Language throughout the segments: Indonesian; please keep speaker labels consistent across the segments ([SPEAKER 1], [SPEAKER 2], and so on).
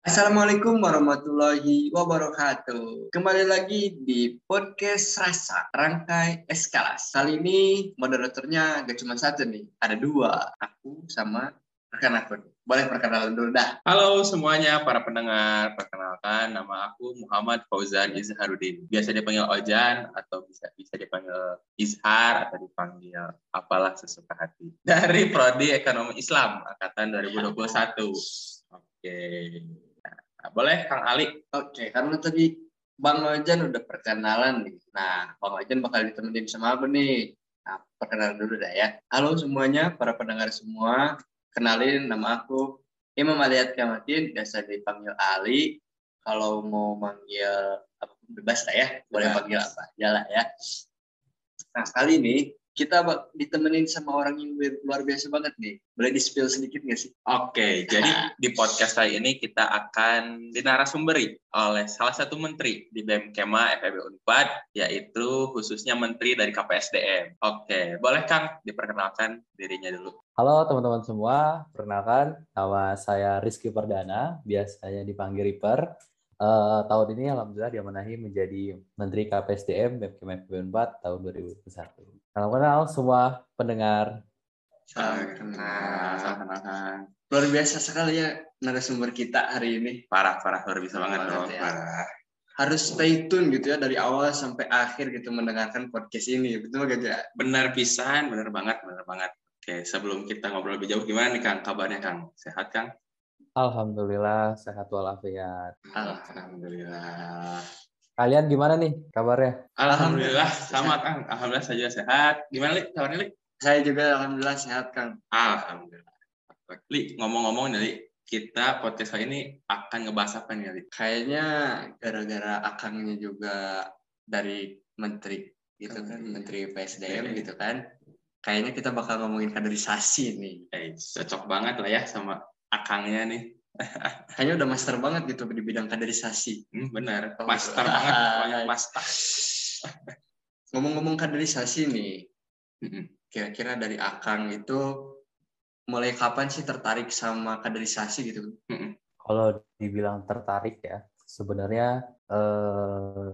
[SPEAKER 1] Assalamualaikum warahmatullahi wabarakatuh. Kembali lagi di podcast Rasa Rangkai Eskalas. Kali ini moderatornya gak cuma satu nih, ada dua. Aku sama rekan aku. Boleh perkenalan dulu dah.
[SPEAKER 2] Halo semuanya para pendengar, perkenalkan nama aku Muhammad Fauzan Izharudin. Biasa dipanggil Ojan atau bisa bisa dipanggil Izhar atau dipanggil apalah sesuka hati. Dari Prodi Ekonomi Islam angkatan 2021. Oke. Nah, boleh Kang Ali?
[SPEAKER 1] Oke, karena tadi Bang Ojan udah perkenalan nih. Nah, Bang Ojan bakal ditemenin sama apa nih? Nah, perkenalan dulu dah ya. Halo semuanya, para pendengar semua. Kenalin nama aku Imam Aliat Kamatin, biasa dipanggil Ali. Kalau mau manggil apa bebas lah ya, boleh
[SPEAKER 2] Bebas.
[SPEAKER 1] panggil apa aja lah ya. Nah, kali ini kita ditemenin sama orang yang luar biasa banget nih. Boleh di-spill sedikit nggak sih?
[SPEAKER 2] Oke, jadi di podcast kali ini kita akan dinarasumberi oleh salah satu menteri di BEM Kema FEB Unpad, yaitu khususnya menteri dari KPSDM. Oke, boleh Kang diperkenalkan dirinya dulu?
[SPEAKER 3] Halo teman-teman semua, perkenalkan nama saya Rizky Perdana, biasanya dipanggil Ripper. Eh, tahun ini alhamdulillah diamanahi menjadi Menteri KPSDM BMKM 4 tahun 2021. Salam kenal semua pendengar.
[SPEAKER 1] Salam kenal.
[SPEAKER 2] Salam kenal.
[SPEAKER 1] Luar biasa sekali ya narasumber kita hari ini.
[SPEAKER 2] Parah, parah, luar biasa banget dong.
[SPEAKER 1] ya.
[SPEAKER 2] Parah.
[SPEAKER 1] Harus stay tune gitu ya dari awal sampai akhir gitu mendengarkan podcast ini. Betul gak ya?
[SPEAKER 2] Benar pisan, benar banget, benar banget. Oke, sebelum kita ngobrol lebih jauh, gimana nih Kang kabarnya Kang? Sehat Kang?
[SPEAKER 3] Alhamdulillah sehat walafiat.
[SPEAKER 2] Alhamdulillah.
[SPEAKER 3] Kalian gimana nih kabarnya?
[SPEAKER 2] Alhamdulillah, sama Kang. Alhamdulillah saja sehat. Gimana Li? Kabarnya Li?
[SPEAKER 1] Saya juga alhamdulillah sehat Kang.
[SPEAKER 2] Alhamdulillah. Li, ngomong-ngomong nih, Li, kita podcast kali ini akan ngebahas apa nih, Li?
[SPEAKER 1] Kayaknya gara-gara akangnya juga dari menteri gitu kan, menteri PSDM gitu kan. Kayaknya kita bakal ngomongin kaderisasi nih.
[SPEAKER 2] Eh, cocok banget lah ya sama akangnya nih.
[SPEAKER 1] Kayaknya udah master banget gitu di bidang kaderisasi.
[SPEAKER 2] Hmm, benar,
[SPEAKER 1] Oh,
[SPEAKER 2] master
[SPEAKER 1] betul.
[SPEAKER 2] banget, banyak master.
[SPEAKER 1] Ngomong-ngomong kaderisasi nih, kira-kira dari akang itu mulai kapan sih tertarik sama kaderisasi gitu?
[SPEAKER 3] Kalau dibilang tertarik ya, sebenarnya eh,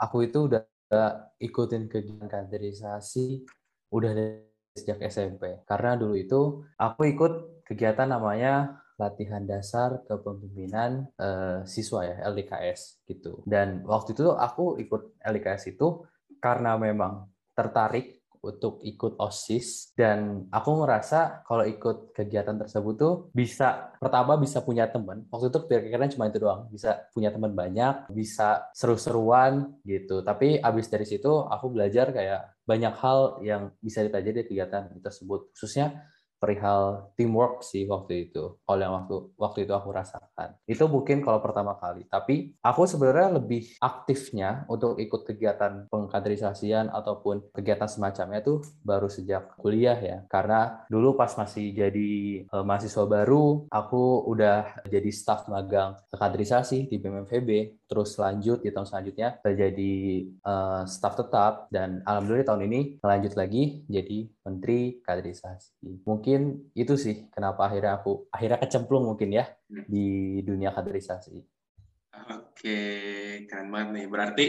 [SPEAKER 3] aku itu udah udah ikutin kegiatan kaderisasi udah dari sejak SMP. Karena dulu itu aku ikut kegiatan namanya latihan dasar kepemimpinan eh, siswa ya LDKS gitu. Dan waktu itu aku ikut LDKS itu karena memang tertarik untuk ikut OSIS dan aku ngerasa kalau ikut kegiatan tersebut tuh bisa pertama bisa punya teman. Waktu itu pikirannya cuma itu doang bisa punya teman banyak bisa seru-seruan gitu. Tapi abis dari situ aku belajar kayak banyak hal yang bisa dipelajari di kegiatan tersebut. Khususnya perihal teamwork sih waktu itu kalau yang waktu waktu itu aku rasakan. Itu mungkin kalau pertama kali. Tapi aku sebenarnya lebih aktifnya untuk ikut kegiatan pengkaderisasian ataupun kegiatan semacamnya tuh baru sejak kuliah ya. Karena dulu pas masih jadi eh, mahasiswa baru aku udah jadi staf magang kaderisasi di BMFB terus lanjut di tahun selanjutnya jadi eh, staf tetap. Dan alhamdulillah tahun ini lanjut lagi jadi menteri kaderisasi mungkin itu sih kenapa akhirnya aku akhirnya kecemplung mungkin ya di dunia kaderisasi
[SPEAKER 2] Oke, keren banget nih. Berarti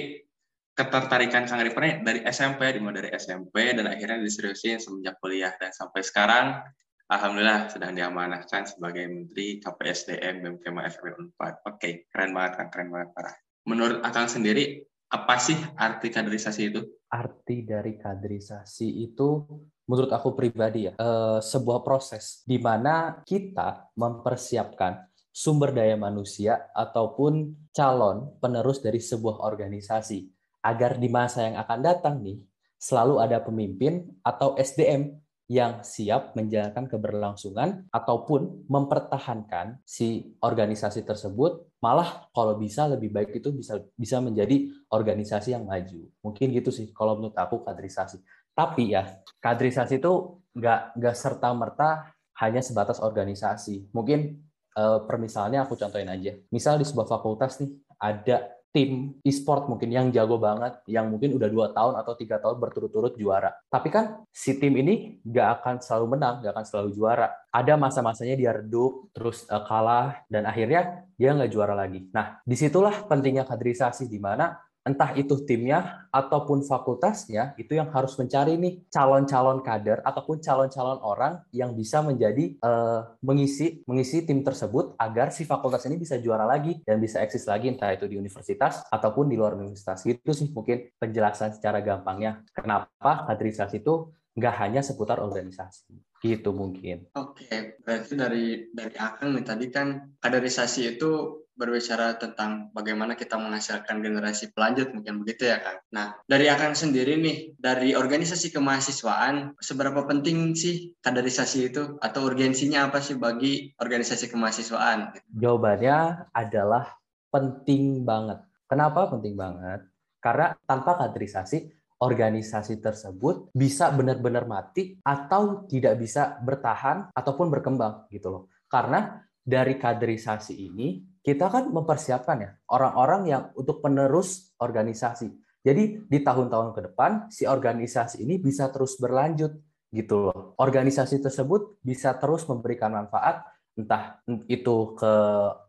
[SPEAKER 2] ketertarikan Kang nih dari SMP, dimulai dari SMP, dan akhirnya diseriusin semenjak kuliah. Dan sampai sekarang, Alhamdulillah sedang diamanahkan sebagai Menteri KPSDM BMKM FB Unpad. Oke, keren banget Kang, keren banget parah. Menurut Akang sendiri, apa sih arti kaderisasi itu?
[SPEAKER 3] arti dari kaderisasi itu menurut aku pribadi ya eh, sebuah proses di mana kita mempersiapkan sumber daya manusia ataupun calon penerus dari sebuah organisasi agar di masa yang akan datang nih selalu ada pemimpin atau SDM yang siap menjalankan keberlangsungan ataupun mempertahankan si organisasi tersebut malah kalau bisa lebih baik itu bisa bisa menjadi organisasi yang maju. Mungkin gitu sih kalau menurut aku kaderisasi. Tapi ya kaderisasi itu nggak nggak serta merta hanya sebatas organisasi. Mungkin eh, permisalnya aku contohin aja. Misal di sebuah fakultas nih ada tim e-sport mungkin yang jago banget, yang mungkin udah dua tahun atau tiga tahun berturut-turut juara. Tapi kan si tim ini nggak akan selalu menang, nggak akan selalu juara. Ada masa-masanya dia redup, terus uh, kalah, dan akhirnya dia nggak juara lagi. Nah, di situlah pentingnya kaderisasi di mana entah itu timnya ataupun fakultasnya itu yang harus mencari nih calon-calon kader ataupun calon-calon orang yang bisa menjadi uh, mengisi mengisi tim tersebut agar si fakultas ini bisa juara lagi dan bisa eksis lagi entah itu di universitas ataupun di luar universitas. Itu sih mungkin penjelasan secara gampangnya kenapa kaderisasi itu nggak hanya seputar organisasi gitu mungkin.
[SPEAKER 1] Oke, berarti dari dari Akang nih tadi kan kaderisasi itu berbicara tentang bagaimana kita menghasilkan generasi pelanjut mungkin begitu ya Kang. Nah, dari Akang sendiri nih, dari organisasi kemahasiswaan, seberapa penting sih kaderisasi itu atau urgensinya apa sih bagi organisasi kemahasiswaan?
[SPEAKER 3] Jawabannya adalah penting banget. Kenapa penting banget? Karena tanpa kaderisasi, organisasi tersebut bisa benar-benar mati atau tidak bisa bertahan ataupun berkembang gitu loh. Karena dari kaderisasi ini kita kan mempersiapkan ya orang-orang yang untuk penerus organisasi. Jadi di tahun-tahun ke depan si organisasi ini bisa terus berlanjut gitu loh. Organisasi tersebut bisa terus memberikan manfaat entah itu ke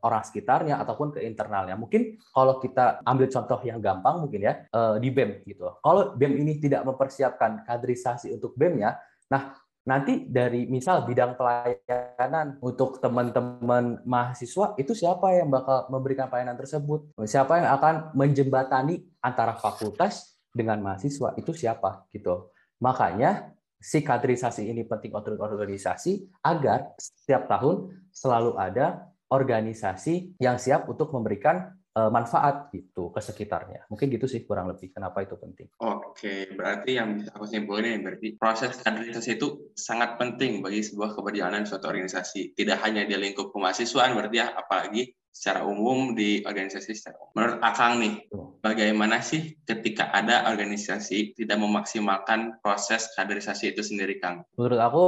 [SPEAKER 3] orang sekitarnya ataupun ke internalnya. Mungkin kalau kita ambil contoh yang gampang mungkin ya eh, di BEM gitu. Kalau BEM ini tidak mempersiapkan kaderisasi untuk BEM-nya, nah nanti dari misal bidang pelayanan untuk teman-teman mahasiswa itu siapa yang bakal memberikan pelayanan tersebut? Siapa yang akan menjembatani antara fakultas dengan mahasiswa itu siapa gitu. Makanya si kaderisasi ini penting untuk organisasi agar setiap tahun selalu ada organisasi yang siap untuk memberikan uh, manfaat gitu ke sekitarnya. Mungkin gitu sih kurang lebih kenapa itu penting.
[SPEAKER 2] Oke, berarti yang bisa aku simpulin berarti proses kaderisasi itu sangat penting bagi sebuah keberjalanan suatu organisasi. Tidak hanya di lingkup kemahasiswaan berarti ya, apalagi secara umum di organisasi secara umum. Menurut Akang nih, bagaimana sih ketika ada organisasi tidak memaksimalkan proses kaderisasi itu sendiri, Kang?
[SPEAKER 3] Menurut aku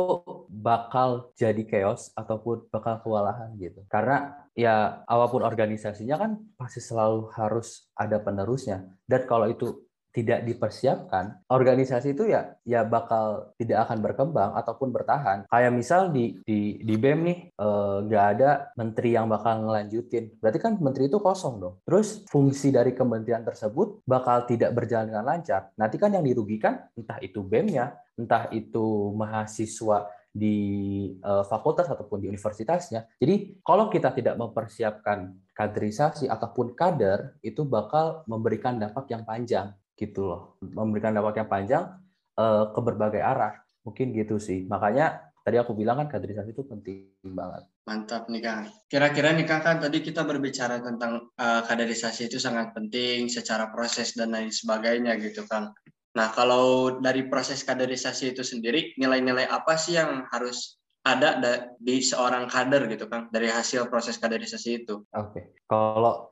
[SPEAKER 3] bakal jadi chaos ataupun bakal kewalahan gitu. Karena ya apa pun organisasinya kan pasti selalu harus ada penerusnya. Dan kalau itu tidak dipersiapkan, organisasi itu ya ya bakal tidak akan berkembang ataupun bertahan. Kayak misal di di di BEM nih eh, nggak eh, ada menteri yang bakal ngelanjutin. Berarti kan menteri itu kosong dong. Terus fungsi dari kementerian tersebut bakal tidak berjalan dengan lancar. Nanti kan yang dirugikan entah itu BEM-nya, entah itu mahasiswa di uh, fakultas ataupun di universitasnya. Jadi kalau kita tidak mempersiapkan kaderisasi ataupun kader itu bakal memberikan dampak yang panjang gitu loh. Memberikan dampak yang panjang uh, ke berbagai arah. Mungkin gitu sih. Makanya tadi aku bilang kan kaderisasi itu penting banget.
[SPEAKER 1] Mantap nih kang kira-kira nih kang kan tadi kita berbicara tentang uh, kaderisasi itu sangat penting secara proses dan lain sebagainya gitu kang. Nah kalau dari proses kaderisasi itu sendiri nilai-nilai apa sih yang harus ada di seorang kader gitu kan dari hasil proses kaderisasi itu.
[SPEAKER 3] Oke, okay. kalau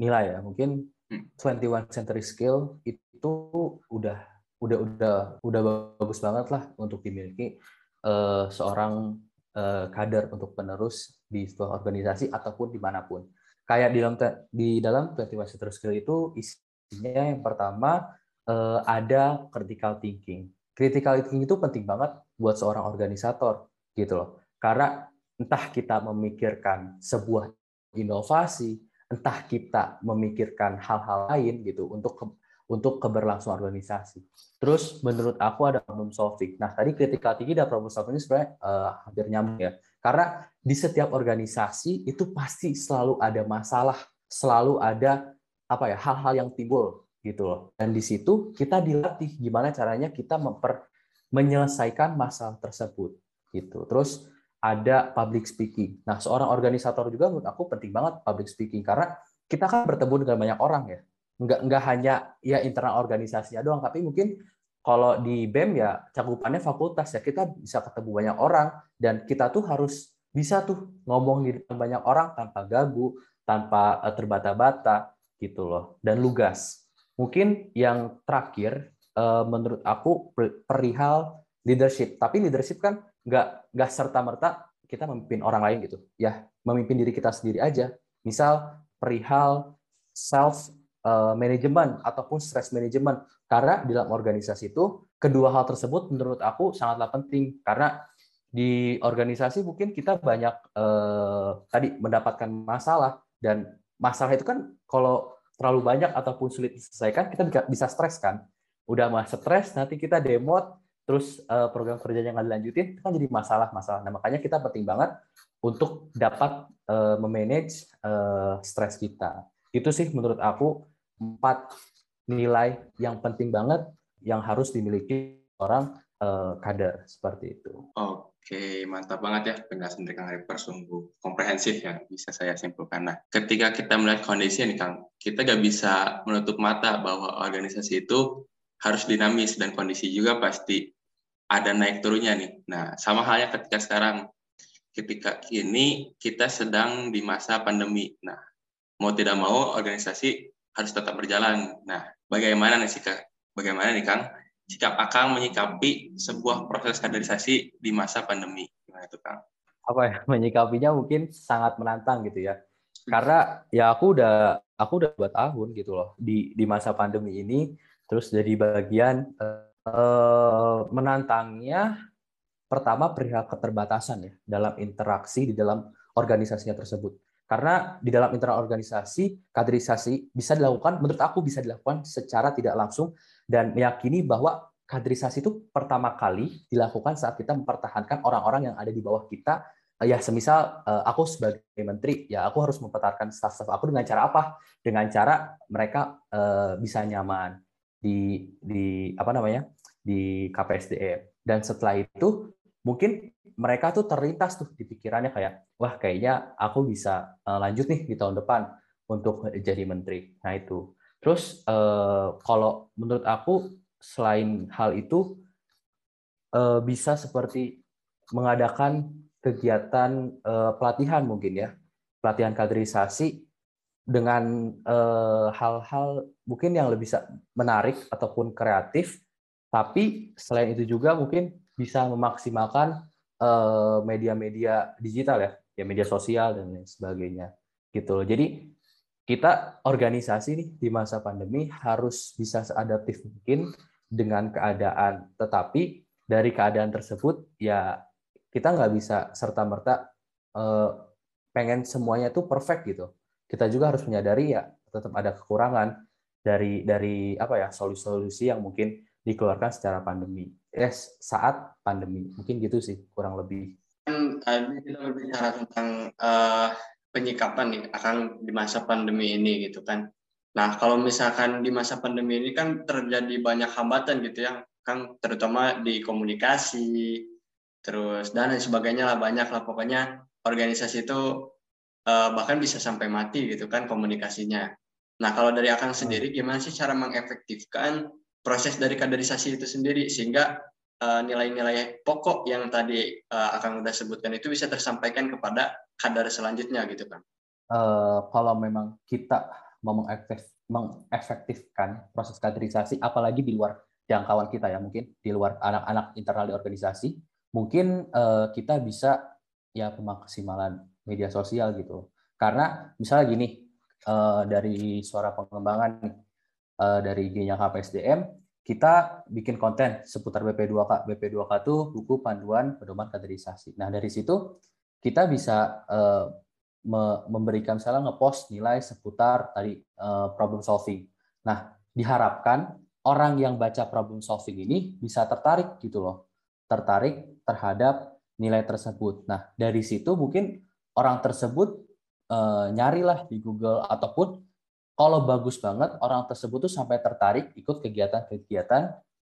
[SPEAKER 3] nilai ya mungkin 21 century skill itu udah udah udah udah bagus banget lah untuk dimiliki uh, seorang uh, kader untuk penerus di sebuah organisasi ataupun di mana pun. Kayak di dalam di dalam 21 century skill itu isinya yang pertama uh, ada critical thinking. Critical thinking itu penting banget buat seorang organisator gitu loh. Karena entah kita memikirkan sebuah inovasi, entah kita memikirkan hal-hal lain gitu untuk untuk keberlangsungan organisasi. Terus menurut aku ada problem solving. Nah tadi kritikal tinggi dan problem solving ini sebenarnya uh, hampir nyambung ya. Karena di setiap organisasi itu pasti selalu ada masalah, selalu ada apa ya hal-hal yang timbul gitu loh. Dan di situ kita dilatih gimana caranya kita memper menyelesaikan masalah tersebut gitu. Terus ada public speaking. Nah, seorang organisator juga menurut aku penting banget public speaking karena kita kan bertemu dengan banyak orang ya. Nggak nggak hanya ya internal organisasinya doang, tapi mungkin kalau di BEM ya cakupannya fakultas ya kita bisa ketemu banyak orang dan kita tuh harus bisa tuh ngomong di depan banyak orang tanpa gagu, tanpa eh, terbata-bata gitu loh dan lugas. Mungkin yang terakhir eh, menurut aku perihal leadership. Tapi leadership kan nggak nggak serta merta kita memimpin orang lain gitu ya memimpin diri kita sendiri aja misal perihal self manajemen ataupun stress manajemen. Karena di dalam organisasi itu kedua hal tersebut menurut aku sangatlah penting. Karena di organisasi mungkin kita banyak uh, tadi mendapatkan masalah. Dan masalah itu kan kalau terlalu banyak ataupun sulit diselesaikan kita bisa stres kan. Udah mah stres nanti kita demot terus uh, program kerjanya nggak dilanjutin itu kan jadi masalah-masalah. Nah makanya kita penting banget untuk dapat uh, memanage uh, stres kita. Itu sih menurut aku empat nilai yang penting banget yang harus dimiliki orang uh, kader seperti itu.
[SPEAKER 2] Oke, mantap banget ya penjelasan dari Kang Ripper sungguh komprehensif ya bisa saya simpulkan. Nah, ketika kita melihat kondisi ini Kang, kita nggak bisa menutup mata bahwa organisasi itu harus dinamis dan kondisi juga pasti ada naik turunnya nih. Nah, sama halnya ketika sekarang, ketika kini kita sedang di masa pandemi. Nah, mau tidak mau organisasi harus tetap berjalan. Nah, bagaimana nih sikap bagaimana nih Kang sikap Akang menyikapi sebuah proses kaderisasi di masa pandemi? Gimana itu Kang?
[SPEAKER 3] Apa ya menyikapinya mungkin sangat menantang gitu ya. Karena ya aku udah aku udah dua tahun gitu loh di di masa pandemi ini terus jadi bagian eh, menantangnya pertama perihal keterbatasan ya dalam interaksi di dalam organisasinya tersebut karena di dalam internal organisasi, kaderisasi bisa dilakukan, menurut aku bisa dilakukan secara tidak langsung dan meyakini bahwa kaderisasi itu pertama kali dilakukan saat kita mempertahankan orang-orang yang ada di bawah kita. Ya, semisal eh, aku sebagai menteri, ya aku harus mempertahankan staf-staf aku dengan cara apa? Dengan cara mereka eh, bisa nyaman di di apa namanya? di KPSDM. Dan setelah itu mungkin mereka tuh terlintas tuh di pikirannya kayak wah kayaknya aku bisa uh, lanjut nih di tahun depan untuk jadi menteri. Nah itu. Terus uh, kalau menurut aku selain hal itu uh, bisa seperti mengadakan kegiatan pelatihan mungkin ya pelatihan kaderisasi dengan hal-hal mungkin yang lebih menarik ataupun kreatif tapi selain itu juga mungkin bisa memaksimalkan eh, media-media digital ya, ya media sosial dan lain sebagainya gitu loh. Jadi kita organisasi nih di masa pandemi harus bisa seadaptif mungkin dengan keadaan, tetapi dari keadaan tersebut ya kita nggak bisa serta merta eh, pengen semuanya tuh perfect gitu. Kita juga harus menyadari ya tetap ada kekurangan dari dari apa ya solusi-solusi yang mungkin dikeluarkan secara pandemi. Eh saat pandemi. Mungkin gitu sih kurang lebih.
[SPEAKER 1] Kan tadi kita berbicara tentang uh, penyikapan nih akan di masa pandemi ini gitu kan. Nah kalau misalkan di masa pandemi ini kan terjadi banyak hambatan gitu ya kan terutama di komunikasi terus dan lain sebagainya lah banyak lah. Pokoknya organisasi itu uh, bahkan bisa sampai mati gitu kan komunikasinya. Nah kalau dari akan sendiri gimana sih cara mengefektifkan proses dari kaderisasi itu sendiri sehingga eh, nilai-nilai uh, pokok yang tadi uh, akan udah sebutkan itu bisa tersampaikan kepada kader selanjutnya gitu kan.
[SPEAKER 3] Uh, kalau memang kita mau mengefektif, mengefektifkan proses kaderisasi apalagi di luar jangkauan kita ya mungkin di luar anak-anak internal di organisasi mungkin uh, kita bisa ya pemaksimalan media sosial gitu karena misalnya gini uh, dari suara pengembangan uh, dari IG-nya KPSDM, kita bikin konten seputar BP2K. BP2K itu buku panduan pedoman kaderisasi. Nah, dari situ kita bisa uh, memberikan misalnya ngepost nilai seputar tadi uh, problem solving. Nah, diharapkan orang yang baca problem solving ini bisa tertarik gitu loh. Tertarik terhadap nilai tersebut. Nah, dari situ mungkin orang tersebut uh, nyarilah di Google ataupun kalau bagus banget orang tersebut tuh sampai tertarik ikut kegiatan-kegiatan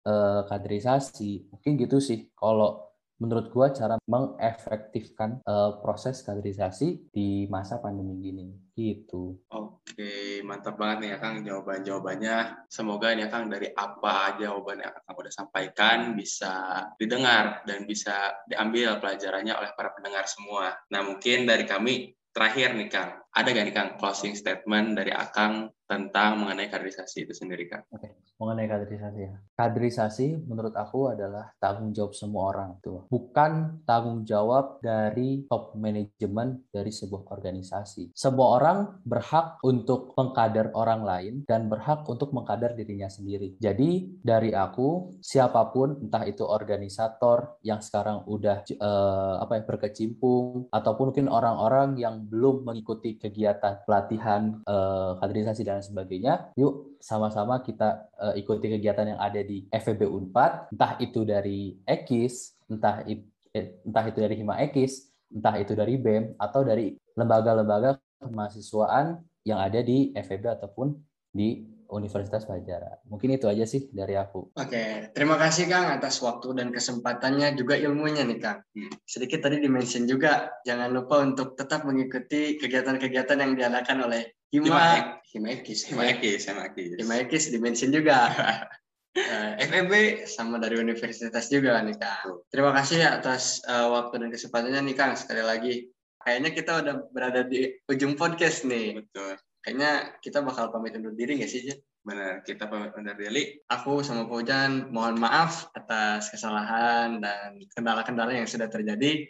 [SPEAKER 3] eh, kaderisasi mungkin gitu sih kalau menurut gua cara mengefektifkan eh, proses kaderisasi di masa pandemi gini gitu.
[SPEAKER 2] Oke, mantap banget nih ya Kang jawaban-jawabannya. Semoga ini ya Kang dari apa jawaban yang Kang udah sampaikan bisa didengar dan bisa diambil pelajarannya oleh para pendengar semua. Nah, mungkin dari kami terakhir nih Kang, ada gak nih Kang closing statement dari Akang tentang mengenai kaderisasi itu sendiri, Kak.
[SPEAKER 3] Oke, mengenai kaderisasi ya. Kaderisasi menurut aku adalah tanggung jawab semua orang tuh. Bukan tanggung jawab dari top manajemen dari sebuah organisasi. Semua orang berhak untuk mengkader orang lain dan berhak untuk mengkader dirinya sendiri. Jadi dari aku siapa pun entah itu organisator yang sekarang udah eh, apa ya berkecimpung ataupun mungkin orang-orang yang belum mengikuti kegiatan pelatihan eh, kaderisasi dan sebagainya, yuk sama-sama kita uh, ikuti kegiatan yang ada di FEB Unpad, entah itu dari EKIS, entah itu, eh, entah itu dari Hima EKIS, entah itu dari BEM atau dari lembaga-lembaga kemahasiswaan yang ada di FEB ataupun di Universitas Pajajaran. Mungkin itu aja sih dari aku.
[SPEAKER 1] Oke, terima kasih Kang atas waktu dan kesempatannya juga ilmunya nih Kang. Sedikit tadi dimention juga, jangan lupa untuk tetap mengikuti kegiatan-kegiatan yang diadakan oleh Hima, Hima Ekis,
[SPEAKER 2] Hima Ekis, Hima Ekis.
[SPEAKER 1] Hima Ekis dimention juga. uh, FEB sama dari universitas juga nih Kang. Terima kasih atas uh, waktu dan kesempatannya nih Kang sekali lagi. Kayaknya kita udah berada di ujung podcast nih.
[SPEAKER 2] Betul.
[SPEAKER 1] Kayaknya kita bakal pamit undur diri nggak sih, Jen?
[SPEAKER 2] Benar, kita pamit undur diri.
[SPEAKER 1] Aku sama Paujan mohon maaf atas kesalahan dan kendala-kendala yang sudah terjadi.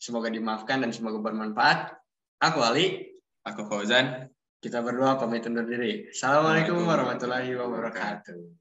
[SPEAKER 1] Semoga dimaafkan dan semoga bermanfaat. Aku Ali.
[SPEAKER 2] Aku Fauzan.
[SPEAKER 1] Kita berdua pamit undur diri. Assalamualaikum warahmatullahi wabarakatuh.